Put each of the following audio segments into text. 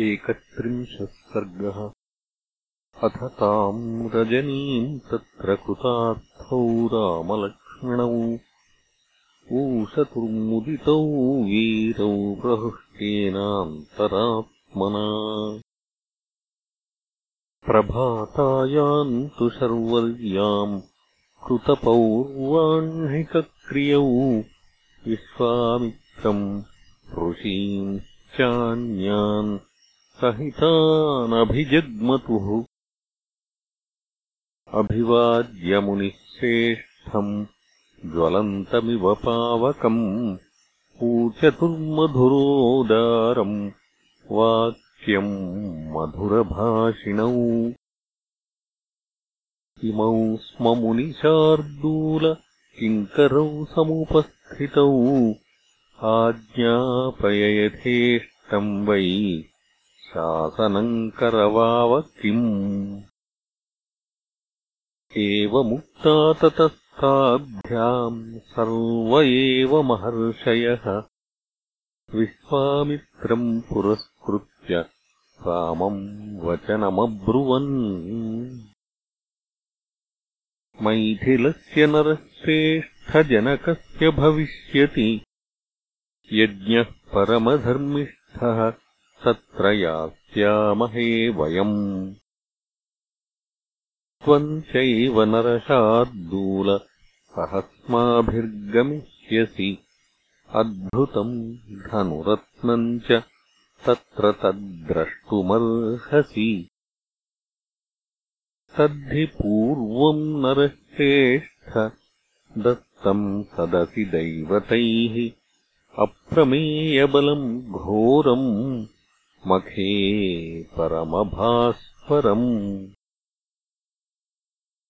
एकत्रिंशः सर्गः। अथ ताम् रजनीम् तत्र कृतार्थौ रामलक्ष्मणौ। ऊषतुर्मुदितौ वीरौ प्रहृष्टेनान्तरात्मना। प्रभातायाम् तु शर्वर्याम् कृतपौर्वाह्निकक्रियौ। विश्वामित्रम् ऋषींश्चान्यान् सहितानभिजग्मतुः अभिवाद्यमुनिः श्रेष्ठम् ज्वलन्तमिव पावकम् ऊचतुर्मधुरोदारम् वाक्यम् मधुरभाषिणौ इमौ स्म मुनिशार्दूल किङ्करौ समुपस्थितौ आज्ञापययथेष्टम् वै शासनम् करवाव किम् एवमुक्ता ततस्ताभ्याम् सर्व एव महर्षयः। विश्वामित्रम् पुरस्कृत्य रामम् वचनमब्रुवन्। मैथिलस्य नरश्रेष्ठजनकस्य भविष्यति। यज्ञः परमधर्मिष्ठः तत्र यास्यामहे वयम्। त्वम् चैव नरशार्दूल सहस्माभिर्गमिष्यसि। अद्भुतम् धनुरत्नम् च तत्र तद्द्रष्टुमर्हसि। तद्धि पूर्वम् नरश्रेष्ठ दत्तम् सदसि दैवतैः। अप्रमेयबलम् घोरम् मखे परमभास्वरम्।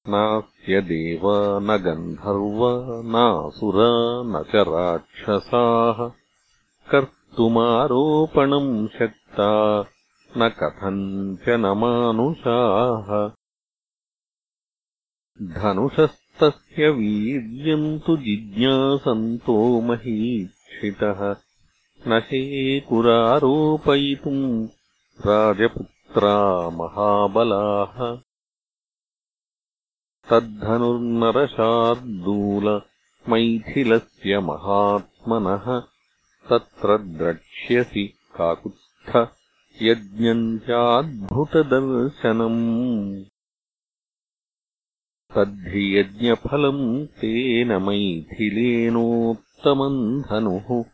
नास्य देवा न गन्धर्वा नासुरा न च राक्षसाः। कर्तुमारोपणम् शक्ता न कथञ्चन मानुषाः। धनुषस्तस्य वीर्यम् तु जिज्ञासन्तो महीक्षितः न शेकुरारोपयितुम् राजपुत्रा महाबलाः। तद्धनुर्नरशार्दूल मैथिलस्य महात्मनः तत्र द्रक्ष्यसि काकुत्स्थ यज्ञम् चाद्भुतदर्शनम्। तद्धि यज्ञफलम् तेन मैथिलेनोत्तमम् धनुः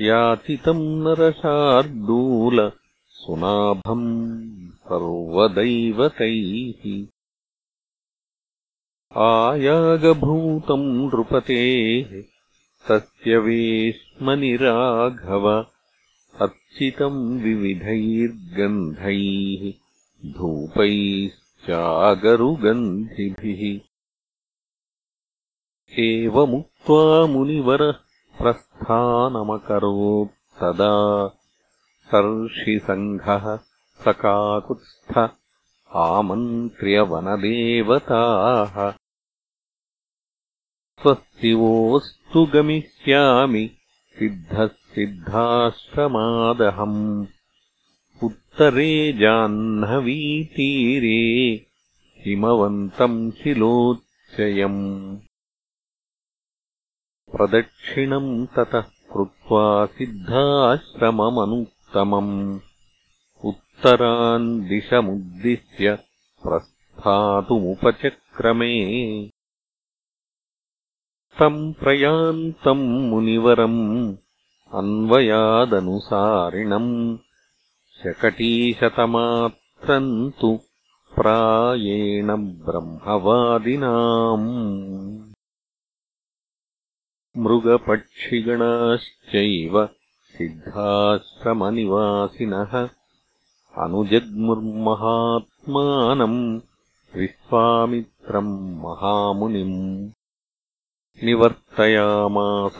याचितम् नरशार्दूल सुनाभम् सर्वदैवतैः। आयागभूतम् नृपतेः तस्य वेश्मनि राघव अर्चितम् विविधैर्गन्धैः धूपैश्चागरुगन्धिभिः। एवमुक्त्वा मुनिवरः प्रस्थानमकरोत्तदा सर्षिसङ्घः सकाकुत्स्थ आमन्त्र्यवनदेवताः। स्वस्तिवोऽस्तु गमिष्यामि सिद्धः सिद्धाश्रमादहम् उत्तरे जाह्नवीतीरे हिमवन्तम् शिलोच्चयम् प्रदक्षिणम् ततः कृत्वा सिद्धाश्रममनुत्तमम्। उत्तरान् दिशमुद्दिश्य प्रस्थातुमुपचक्रमे। तम् प्रयान्तम् मुनिवरम् अन्वयादनुसारिणम्। शकटीशतमात्रम् तु प्रायेण ब्रह्मवादिनाम् मृगपक्षिगणाश्चैव सिद्धाश्रमनिवासिनः अनुजग्मुर्महात्मानम् विश्वामित्रम् महामुनिम् निवर्तयामास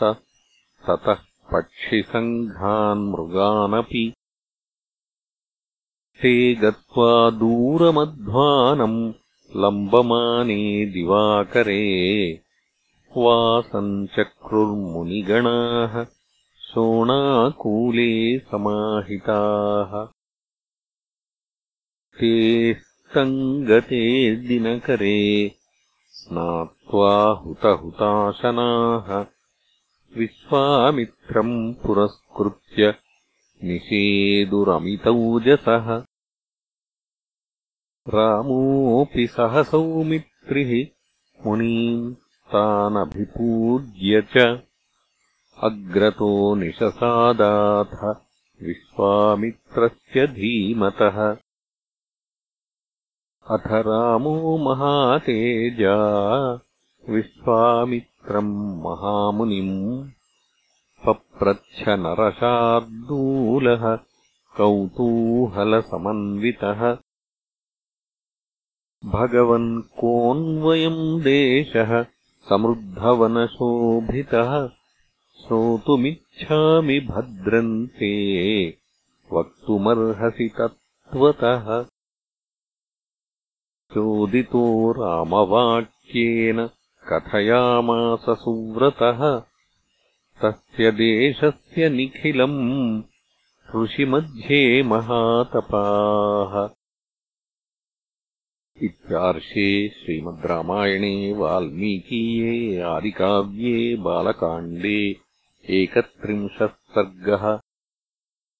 ततः पक्षिसङ्घान्मृगानपि ते गत्वा दूरमध्वानम् लम्बमाने दिवाकरे वासम् चक्रुर्मुनिगणाः शोणाकूले समाहिताः। तेस्तम् गते दिनकरे स्नात्वा हुतहुताशनाः। विश्वामित्रम् पुरस्कृत्य निषेदुरमितौजसः। रामोऽपि सह सौमित्रिः मुनीम् तानभिपूज्य च अग्रतो निशसादाथ विश्वामित्रस्य धीमतः। अथ रामो महातेजा विश्वामित्रम् महामुनिम् पप्रच्छ नरशार्दूलः कौतूहलसमन्वितः। भगवन् कोऽन्वयम् देशः समृद्धवनशोभितः श्रोतुमिच्छामि भद्रन्ते वक्तुमर्हसि तत्त्वतः। चोदितो रामवाक्येन कथयामास सुव्रतः। तस्य देशस्य निखिलम् ऋषिमध्ये महातपाः इत्यार्षे श्रीमद् रामायणे वाल्मीकीये आदिकाव्ये बालकाण्डे एकत्रिंशः सर्गः